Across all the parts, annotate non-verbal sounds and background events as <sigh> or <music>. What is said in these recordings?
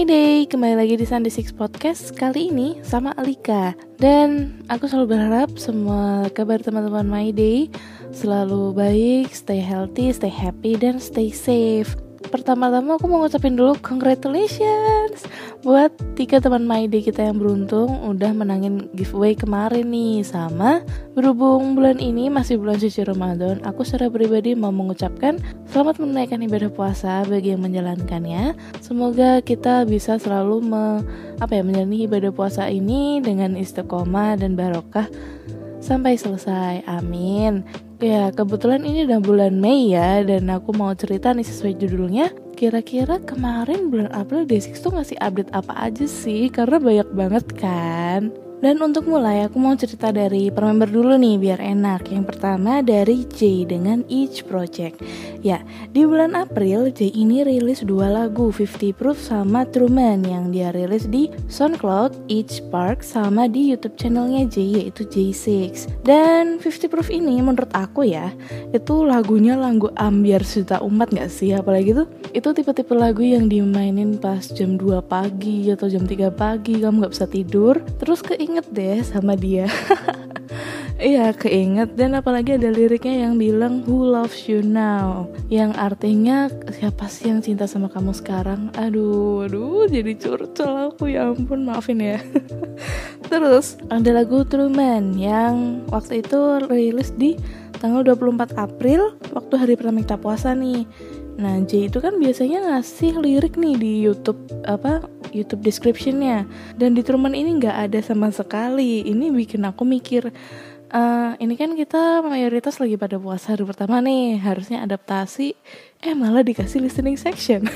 Hai Day, kembali lagi di Sunday Six Podcast Kali ini sama Alika. Dan aku selalu berharap semua kabar teman-teman My Day Selalu baik, stay healthy, stay happy, dan stay safe Pertama-tama aku mau ngucapin dulu congratulations buat tiga teman My Day kita yang beruntung udah menangin giveaway kemarin nih. Sama berhubung bulan ini masih bulan suci Ramadan aku secara pribadi mau mengucapkan selamat menunaikan ibadah puasa bagi yang menjalankannya. Semoga kita bisa selalu me, apa ya menjalani ibadah puasa ini dengan istiqomah dan barokah sampai selesai. Amin Ya, kebetulan ini udah bulan Mei ya, dan aku mau cerita nih sesuai judulnya. Kira-kira kemarin bulan April Day6 tuh ngasih update apa aja sih? Karena banyak banget kan. Dan untuk mulai aku mau cerita dari per member dulu nih biar enak. Yang pertama dari J dengan Each Project. Ya, di bulan April J ini rilis dua lagu 50 Proof sama Truman yang dia rilis di SoundCloud, Each Park sama di YouTube channelnya J yaitu J6. Dan 50 Proof ini menurut aku ya itu lagunya lagu ambiar juta umat gak sih? Apalagi tuh itu tipe-tipe lagu yang dimainin pas jam 2 pagi atau jam 3 pagi kamu gak bisa tidur terus ke keinget deh sama dia. <laughs> Iya keinget. Dan apalagi ada liriknya yang bilang Who loves you now? Yang artinya siapa sih yang cinta sama kamu sekarang? Aduh, aduh jadi curcol aku. Ya ampun maafin ya. <laughs> Terus ada lagu Truman yang waktu itu rilis di tanggal 24 April Waktu hari pertama kita puasa nih. Nah J itu kan biasanya ngasih lirik nih di YouTube apa YouTube descriptionnya. Dan di Truman ini nggak ada sama sekali. Ini bikin aku mikir uh, ini kan kita mayoritas lagi pada puasa hari pertama nih harusnya adaptasi. Eh malah dikasih listening section.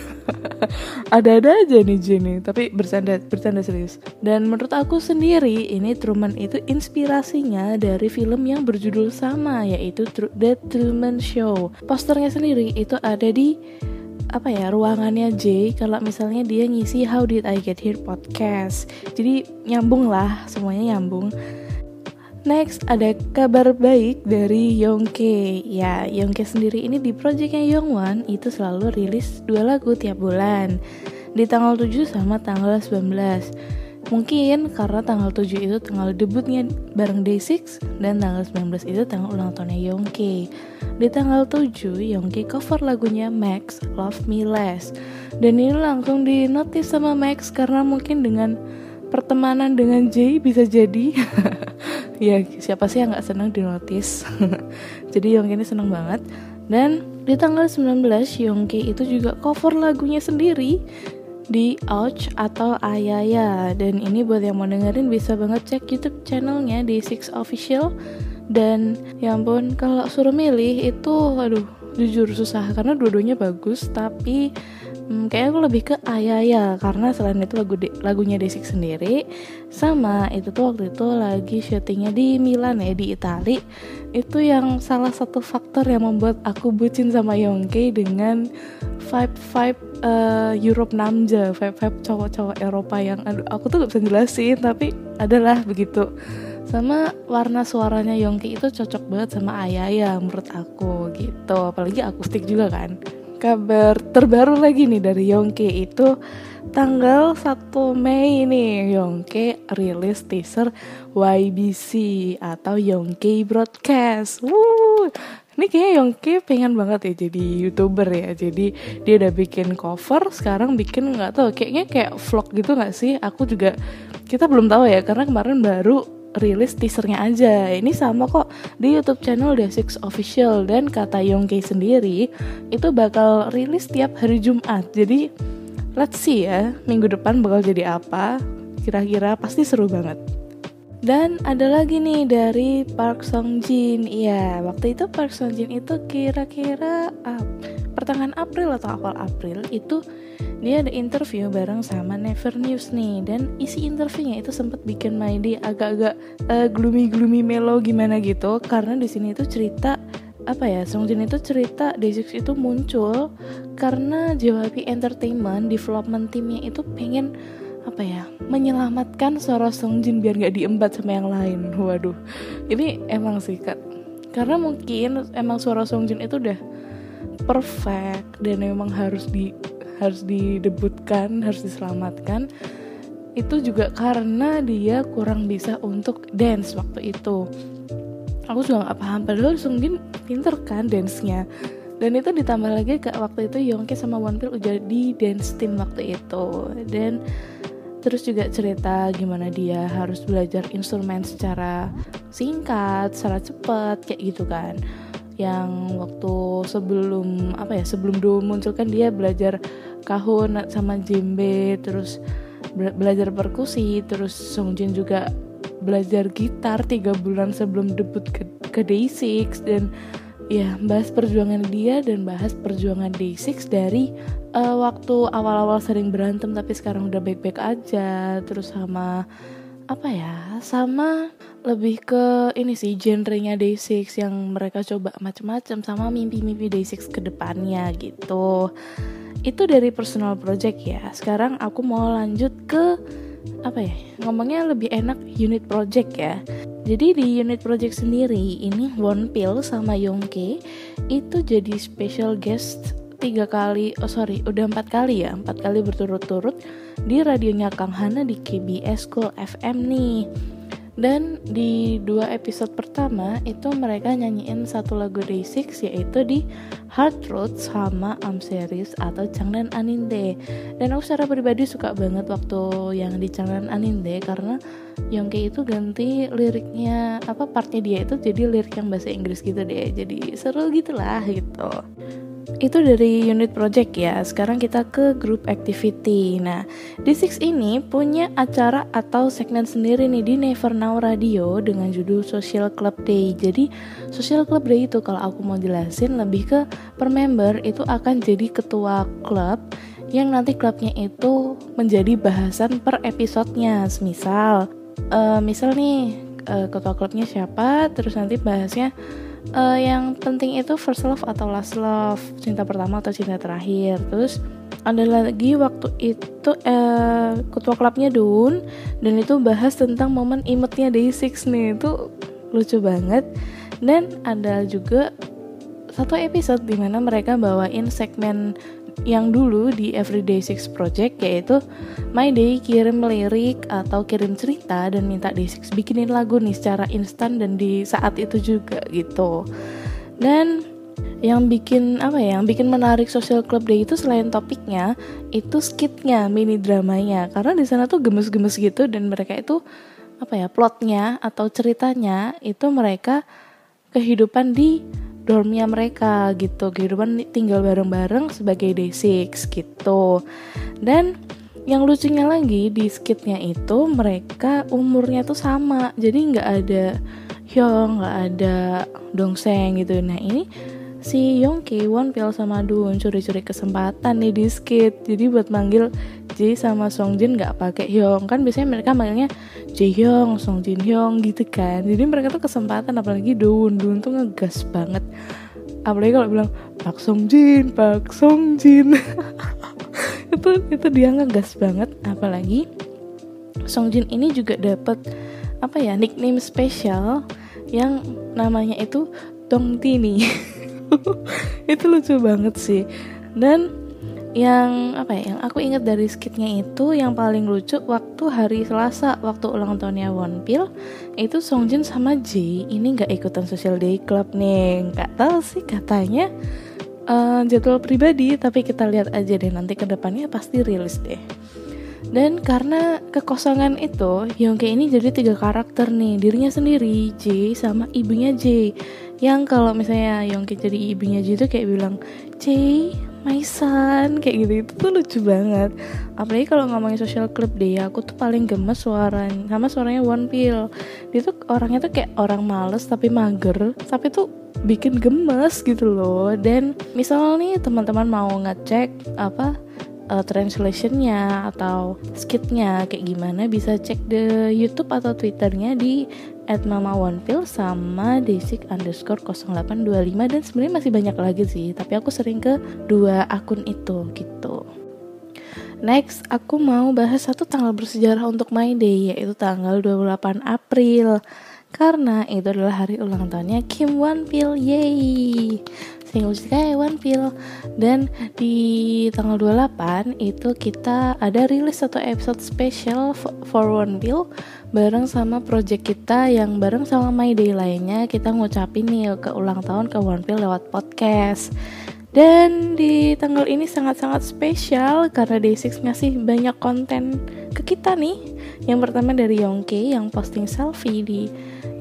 <laughs> Ada-ada aja nih Jenny tapi bercanda bercanda serius. Dan menurut aku sendiri ini Truman itu inspirasinya dari film yang berjudul sama yaitu The Truman Show. Posternya sendiri itu ada di apa ya ruangannya Jay kalau misalnya dia ngisi How Did I Get Here podcast jadi nyambung lah semuanya nyambung Next ada kabar baik dari Yongke. Ya, Yongke sendiri ini di projectnya Yongwan itu selalu rilis dua lagu tiap bulan. Di tanggal 7 sama tanggal 19. Mungkin karena tanggal 7 itu tanggal debutnya bareng Day6 dan tanggal 19 itu tanggal ulang tahunnya Yongke. Di tanggal 7 Yongke cover lagunya Max Love Me Less. Dan ini langsung di notice sama Max karena mungkin dengan pertemanan dengan Jay bisa jadi <laughs> ya siapa sih yang nggak senang di notice <laughs> jadi Yongki ini senang banget dan di tanggal 19 Yongki itu juga cover lagunya sendiri di Ouch atau Ayaya. Dan ini buat yang mau dengerin bisa banget cek YouTube channelnya di Six Official. Dan ya ampun kalau suruh milih itu aduh jujur susah karena dua-duanya bagus tapi hmm, kayaknya aku lebih ke Ayaya karena selain itu lagu de lagunya Desik sendiri sama itu tuh waktu itu lagi syutingnya di Milan ya di Itali. Itu yang salah satu faktor yang membuat aku bucin sama Yongke dengan vibe vibe uh, Europe Namja vibe vibe cowok-cowok Eropa yang aduh aku tuh gak bisa jelasin tapi adalah begitu. Sama warna suaranya Yongki itu cocok banget sama Ayaya menurut aku gitu. Apalagi akustik juga kan. Kabar terbaru lagi nih dari Yongke itu tanggal 1 Mei nih Yongke rilis teaser YBC atau Yongke Broadcast. Wuh, ini kayaknya Yongke pengen banget ya jadi youtuber ya. Jadi dia udah bikin cover, sekarang bikin nggak tahu kayaknya kayak vlog gitu nggak sih? Aku juga kita belum tahu ya karena kemarin baru rilis teasernya aja. Ini sama kok di YouTube channel The Six Official dan kata Yongke sendiri itu bakal rilis tiap hari Jumat. Jadi let's see ya minggu depan bakal jadi apa. Kira-kira pasti seru banget. Dan ada lagi nih dari Park Song Jin iya waktu itu Park Song Jin itu kira-kira uh, pertengahan April atau awal April itu dia ada interview bareng sama Never News nih. Dan isi interviewnya itu sempat bikin My agak-agak uh, gloomy-gloomy melo gimana gitu. Karena di sini itu cerita apa ya Song Jin itu cerita Day6 itu muncul karena JYP Entertainment development timnya itu pengen apa ya menyelamatkan suara Songjin biar gak diembat sama yang lain. Waduh ini emang sih kak. Karena mungkin emang suara Songjin itu udah perfect dan memang harus di harus didebutkan harus diselamatkan. Itu juga karena dia kurang bisa untuk dance waktu itu. Aku juga gak paham padahal Songjin pinter kan dance-nya. Dan itu ditambah lagi ke waktu itu Yongke sama Wonpil udah di dance team waktu itu. Dan terus juga cerita gimana dia harus belajar instrumen secara singkat, secara cepat kayak gitu kan. Yang waktu sebelum apa ya sebelum Do muncul kan dia belajar kahun sama jembe terus belajar perkusi terus Songjin juga belajar gitar tiga bulan sebelum debut ke, ke Day6 dan ya bahas perjuangan dia dan bahas perjuangan Day6 dari uh, waktu awal-awal sering berantem tapi sekarang udah baik-baik aja. Terus sama apa ya sama lebih ke ini sih genrenya Day6 yang mereka coba macam-macam sama mimpi-mimpi Day6 ke depannya gitu. Itu dari personal project ya. Sekarang aku mau lanjut ke apa ya ngomongnya lebih enak unit project ya jadi di unit project sendiri ini Wonpil sama Yongke itu jadi special guest tiga kali, oh sorry, udah empat kali ya, empat kali berturut-turut di radionya Kang Hana di KBS School FM nih. Dan di dua episode pertama itu mereka nyanyiin satu lagu Day6 yaitu di Hard Road sama Am Series atau Changnan Aninde. Dan aku secara pribadi suka banget waktu yang di Changnan Aninde karena Yongke itu ganti liriknya apa partnya dia itu jadi lirik yang bahasa Inggris gitu deh. Jadi seru gitulah gitu itu dari unit project ya. Sekarang kita ke group activity. Nah, D6 ini punya acara atau segmen sendiri nih di Never Now Radio dengan judul Social Club Day. Jadi, Social Club Day itu kalau aku mau jelasin lebih ke per member itu akan jadi ketua klub yang nanti klubnya itu menjadi bahasan per episodenya. Misal, uh, misal nih uh, ketua klubnya siapa, terus nanti bahasnya uh, yang penting itu first love atau last love cinta pertama atau cinta terakhir. Terus ada lagi waktu itu uh, ketua klubnya Dun dan itu bahas tentang momen imutnya Day6 nih. Itu lucu banget. Dan ada juga satu episode di mana mereka bawain segmen yang dulu di Everyday Six Project yaitu My Day kirim lirik atau kirim cerita dan minta Day6 bikinin lagu nih secara instan dan di saat itu juga gitu. Dan yang bikin apa ya yang bikin menarik social club day itu selain topiknya itu skitnya mini dramanya karena di sana tuh gemes-gemes gitu dan mereka itu apa ya plotnya atau ceritanya itu mereka kehidupan di dormnya mereka gitu. Kehidupan tinggal bareng-bareng sebagai day6 gitu. Dan yang lucunya lagi di skitnya itu mereka umurnya tuh sama. Jadi nggak ada Hyung nggak ada Dongseng gitu. Nah ini si Yongki, Wonpil sama Dun curi-curi kesempatan nih di skit. Jadi buat manggil Ji sama Songjin nggak pakai Hyung kan biasanya mereka manggilnya Ji Hyung, Songjin Hyung gitu kan. Jadi mereka tuh kesempatan apalagi Dun, Dun tuh ngegas banget. Apalagi kalau bilang Pak Songjin, Pak Songjin. <laughs> itu itu dia ngegas banget apalagi Songjin ini juga dapat apa ya nickname spesial yang namanya itu Tini. <laughs> <laughs> itu lucu banget sih. Dan yang apa ya yang aku ingat dari skitnya itu yang paling lucu waktu hari Selasa waktu ulang tahunnya Wonpil itu Songjin sama J ini nggak ikutan social day club nih. Nggak tahu sih katanya uh, jadwal pribadi tapi kita lihat aja deh nanti ke depannya pasti rilis deh. Dan karena kekosongan itu Yongke ini jadi tiga karakter nih dirinya sendiri J sama ibunya J yang kalau misalnya Yongki jadi ibunya Ji itu kayak bilang J Maisan kayak gitu. Itu tuh lucu banget. Apalagi kalau ngomongin social club deh aku tuh paling gemes suaranya sama suaranya One Pill dia tuh orangnya tuh kayak orang males tapi mager tapi tuh bikin gemes gitu loh. Dan misal nih teman-teman mau ngecek apa uh, translationnya atau skitnya kayak gimana bisa cek di YouTube atau Twitternya di at mama one pill sama desik underscore 0825 dan sebenarnya masih banyak lagi sih tapi aku sering ke dua akun itu gitu Next, aku mau bahas satu tanggal bersejarah untuk My Day, yaitu tanggal 28 April. Karena itu adalah hari ulang tahunnya Kim One Pil, yay! Single kayak One Pill. Dan di tanggal 28 itu kita ada rilis satu episode spesial for One Pill bareng sama project kita yang bareng sama My Day lainnya. Kita ngucapin nih ke ulang tahun ke One Pill lewat podcast. Dan di tanggal ini sangat-sangat spesial karena Day6 ngasih banyak konten ke kita nih. Yang pertama dari Yongke yang posting selfie di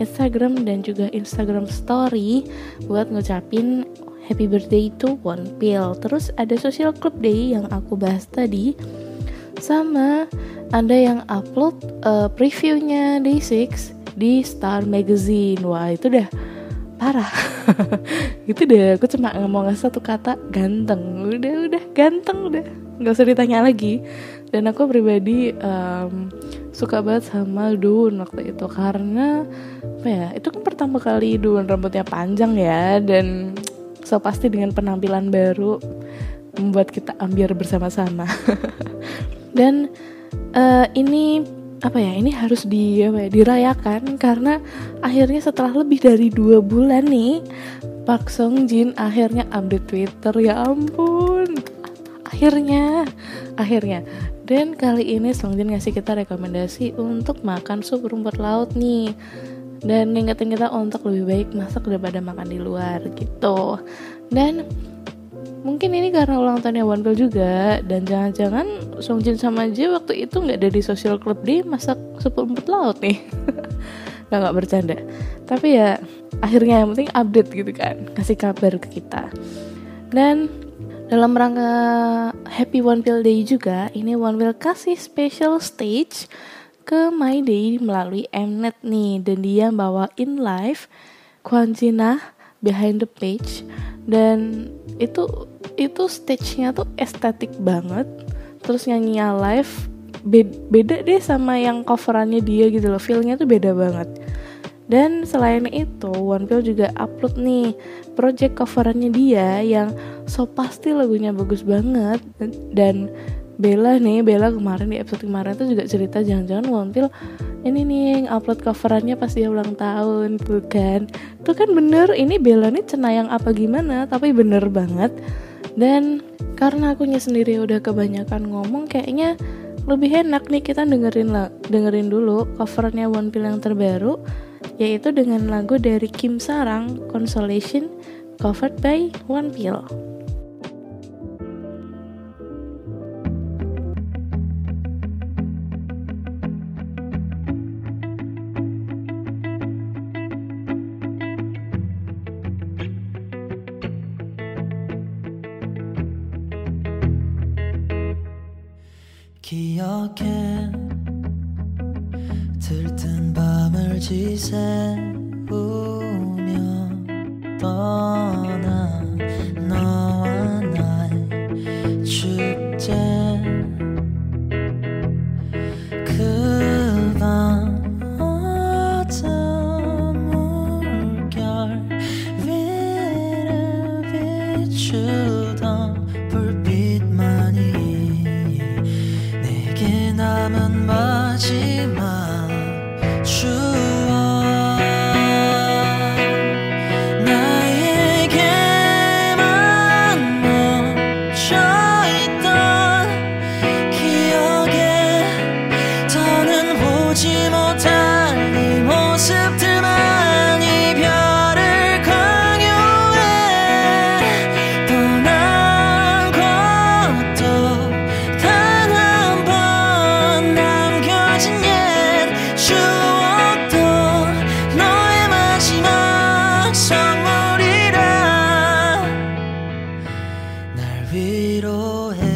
Instagram dan juga Instagram Story buat ngucapin happy birthday to One Pill. Terus ada social club day yang aku bahas tadi. Sama ada yang upload uh, previewnya Day6 di Star Magazine. Wah, itu udah parah. <laughs> itu deh aku cuma ngomong satu kata ganteng. Udah udah ganteng udah. nggak usah ditanya lagi. Dan aku pribadi um, suka banget sama Dun waktu itu karena apa ya? Itu kan pertama kali Dun rambutnya panjang ya dan So pasti dengan penampilan baru membuat kita ambiar bersama-sama. <laughs> Dan uh, ini apa ya ini harus di apa ya, dirayakan karena akhirnya setelah lebih dari dua bulan nih Park Song Jin akhirnya update Twitter. Ya ampun. Akhirnya akhirnya. Dan kali ini Song Jin ngasih kita rekomendasi untuk makan sup rumput laut nih dan ngingetin kita untuk lebih baik masak daripada makan di luar gitu. Dan mungkin ini karena ulang tahunnya Pill juga dan jangan-jangan Song Jin sama Ji waktu itu nggak ada di social club dia masak sup rumput laut nih. <laughs> Nggak nggak bercanda. Tapi ya akhirnya yang penting update gitu kan kasih kabar ke kita. Dan dalam rangka Happy One Pill Day juga ini One Pill kasih special stage ke My Day melalui Mnet nih. Dan dia bawain live Kwanjina behind the page. Dan itu itu stage-nya tuh estetik banget. Terus nyanyinya live beda deh sama yang coverannya dia gitu loh. Feelnya tuh beda banget. Dan selain itu One Pill juga upload nih project coverannya dia yang so pasti lagunya bagus banget. Dan Bella nih Bella kemarin di episode kemarin tuh juga cerita jangan-jangan Wampil ini nih yang upload coverannya pas dia ulang tahun tuh kan tuh kan bener ini Bella nih cenayang apa gimana tapi bener banget dan karena akunya sendiri udah kebanyakan ngomong kayaknya lebih enak nih kita dengerin lah dengerin dulu covernya One Pill yang terbaru yaitu dengan lagu dari Kim Sarang Consolation covered by One Pill. 寄生。little head.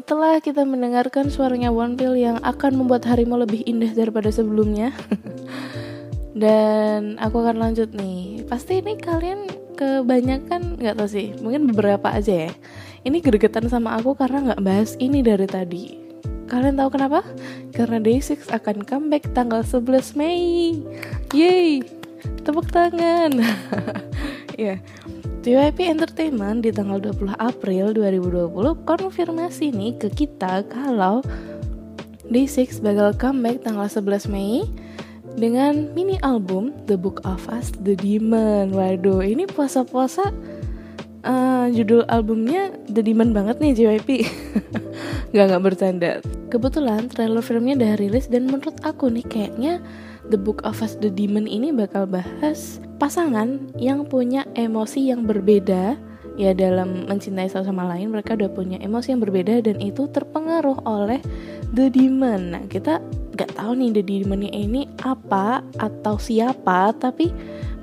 Setelah kita mendengarkan suaranya One Pill yang akan membuat harimu lebih indah daripada sebelumnya. <laughs> Dan aku akan lanjut nih. Pasti ini kalian kebanyakan nggak tau sih Mungkin beberapa aja ya. Ini gregetan sama aku karena nggak bahas ini dari tadi. Kalian tahu kenapa? Karena Day6 akan comeback tanggal 11 Mei. Yeay, tepuk tangan. <laughs> Ya, yeah. JYP Entertainment di tanggal 20 April 2020 konfirmasi nih ke kita kalau Day6 bakal comeback tanggal 11 Mei dengan mini album The Book of Us The Demon. Waduh, ini puasa-puasa uh, judul albumnya The Demon banget nih JYP. <laughs> gak gak bercanda. Kebetulan trailer filmnya udah rilis dan menurut aku nih kayaknya The Book of Us The Demon ini bakal bahas pasangan yang punya emosi yang berbeda ya dalam mencintai satu sama lain mereka udah punya emosi yang berbeda dan itu terpengaruh oleh the demon nah kita nggak tahu nih the demon ini apa atau siapa tapi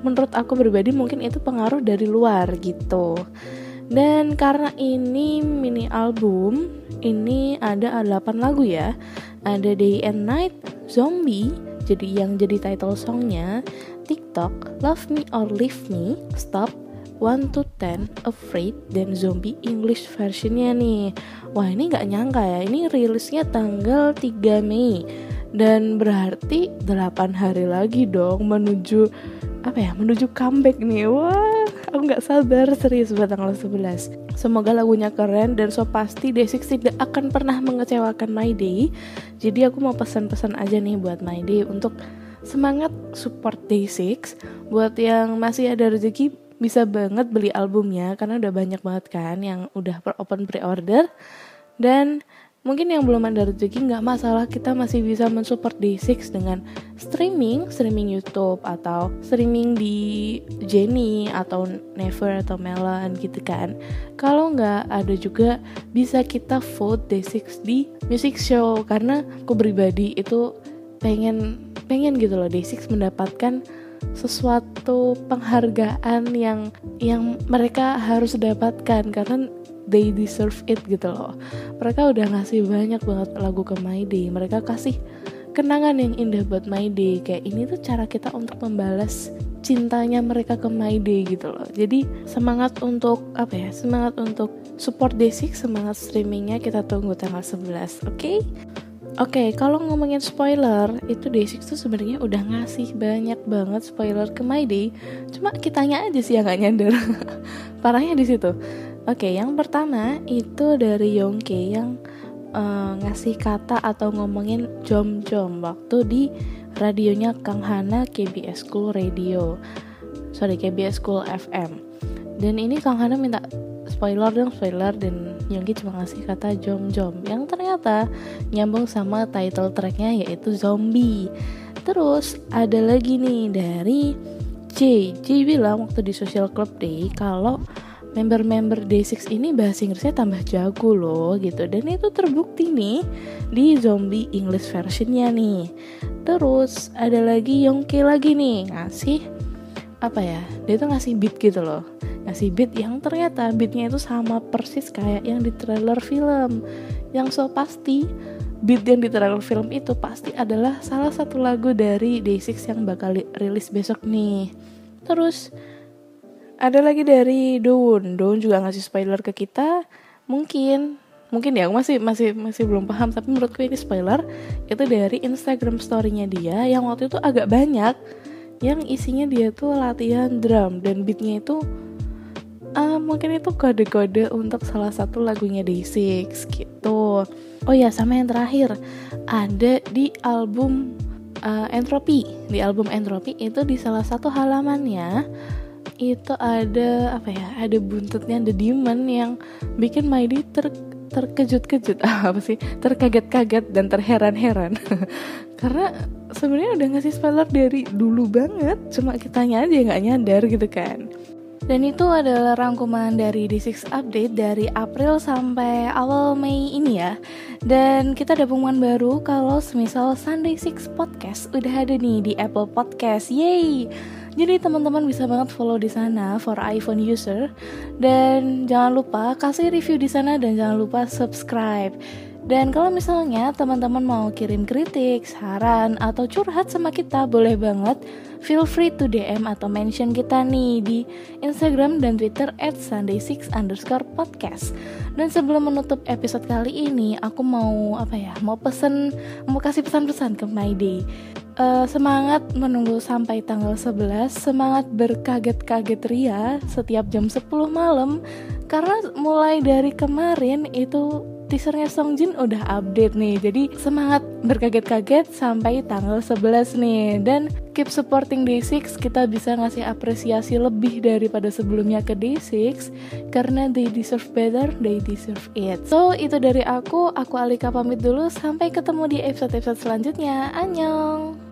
menurut aku pribadi mungkin itu pengaruh dari luar gitu dan karena ini mini album ini ada 8 lagu ya ada Day and Night Zombie jadi yang jadi title songnya TikTok, Love Me or Leave Me, Stop, 1 to 10, Afraid, dan Zombie English versionnya nih. Wah ini nggak nyangka ya, ini rilisnya tanggal 3 Mei. Dan berarti 8 hari lagi dong menuju apa ya? Menuju comeback nih. Wah aku nggak sabar. Serius buat tanggal 11 semoga lagunya keren dan so pasti Day6 tidak akan pernah mengecewakan My Day. Jadi aku mau pesan-pesan aja nih buat My Day untuk semangat support Day6 buat yang masih ada rezeki bisa banget beli albumnya karena udah banyak banget kan yang udah open pre-order. Dan mungkin yang belum ada rezeki nggak masalah. Kita masih bisa mensupport Day6 dengan streaming streaming YouTube atau streaming di Jenny atau Never atau Melon gitu kan. Kalau nggak ada juga bisa kita vote Day6 di music show. Karena aku pribadi itu pengen pengen gitu loh Day6 mendapatkan sesuatu penghargaan yang yang mereka harus dapatkan. Karena they deserve it gitu loh. Mereka udah ngasih banyak banget lagu ke My Day. Mereka kasih kenangan yang indah buat My Day. Kayak ini tuh cara kita untuk membalas cintanya mereka ke My Day gitu loh. Jadi semangat untuk apa ya semangat untuk support Day6 semangat streamingnya kita tunggu tanggal 11 oke? okay? Oke, okay, kalau ngomongin spoiler, itu Day6 tuh sebenarnya udah ngasih banyak banget spoiler ke My Day. Cuma kitanya aja sih yang gak nyadar. <laughs> Parahnya di situ. Oke, okay, yang pertama itu dari Yongke yang uh, ngasih kata atau ngomongin jom-jom waktu di radionya Kang Hana KBS School Radio. Sorry, KBS School FM. Dan ini Kang Hana minta spoiler dong spoiler dan Yonggi cuma ngasih kata jom jom yang ternyata nyambung sama title tracknya yaitu zombie. Terus ada lagi nih dari J J bilang waktu di social club day kalau member-member Day6 ini bahasa Inggrisnya tambah jago loh gitu. Dan itu terbukti nih di zombie English versionnya nih. Terus ada lagi Yongki lagi nih ngasih apa ya dia tuh ngasih beat gitu loh. Ngasih beat yang ternyata beatnya itu sama persis kayak yang di trailer film. Yang so pasti beat yang di trailer film itu pasti adalah salah satu lagu dari Day6 yang bakal rilis besok nih. Terus ada lagi dari Dawn Dawn juga ngasih spoiler ke kita. Mungkin mungkin ya masih masih masih belum paham. Tapi menurutku ini spoiler. Itu dari Instagram storynya dia yang waktu itu agak banyak yang isinya dia tuh latihan drum dan beatnya itu uh, mungkin itu kode-kode untuk salah satu lagunya Day6 gitu. Oh ya sama yang terakhir ada di album uh, Entropy. Di album Entropy itu di salah satu halamannya itu ada apa ya ada buntutnya The Demon yang bikin Maidi ter terkejut-kejut. <laughs> Apa sih? Terkaget-kaget dan terheran-heran. <laughs> Karena sebenarnya udah ngasih spoiler dari dulu banget cuma kitanya aja nggak nyadar gitu kan dan itu adalah rangkuman dari D6 Update dari April sampai awal Mei ini ya. Dan kita ada pengumuman baru kalau semisal Sunday Six Podcast udah ada nih di Apple Podcast. Yeay! Jadi teman-teman bisa banget follow di sana for iPhone user dan jangan lupa kasih review di sana dan jangan lupa subscribe. Dan kalau misalnya teman-teman mau kirim kritik, saran, atau curhat sama kita, boleh banget feel free to DM atau mention kita nih di Instagram dan Twitter at Sunday6 underscore podcast. Dan sebelum menutup episode kali ini, aku mau apa ya, mau pesen, mau kasih pesan-pesan ke My Day. Uh, semangat menunggu sampai tanggal 11 Semangat berkaget-kaget ria Setiap jam 10 malam Karena mulai dari kemarin itu teasernya Songjin udah update nih Jadi semangat berkaget-kaget sampai tanggal 11 nih. Dan keep supporting Day6 Kita bisa ngasih apresiasi lebih daripada sebelumnya ke Day6 Karena they deserve better, they deserve it. So itu dari aku, aku Alika pamit dulu Sampai ketemu di episode-episode selanjutnya. Annyeong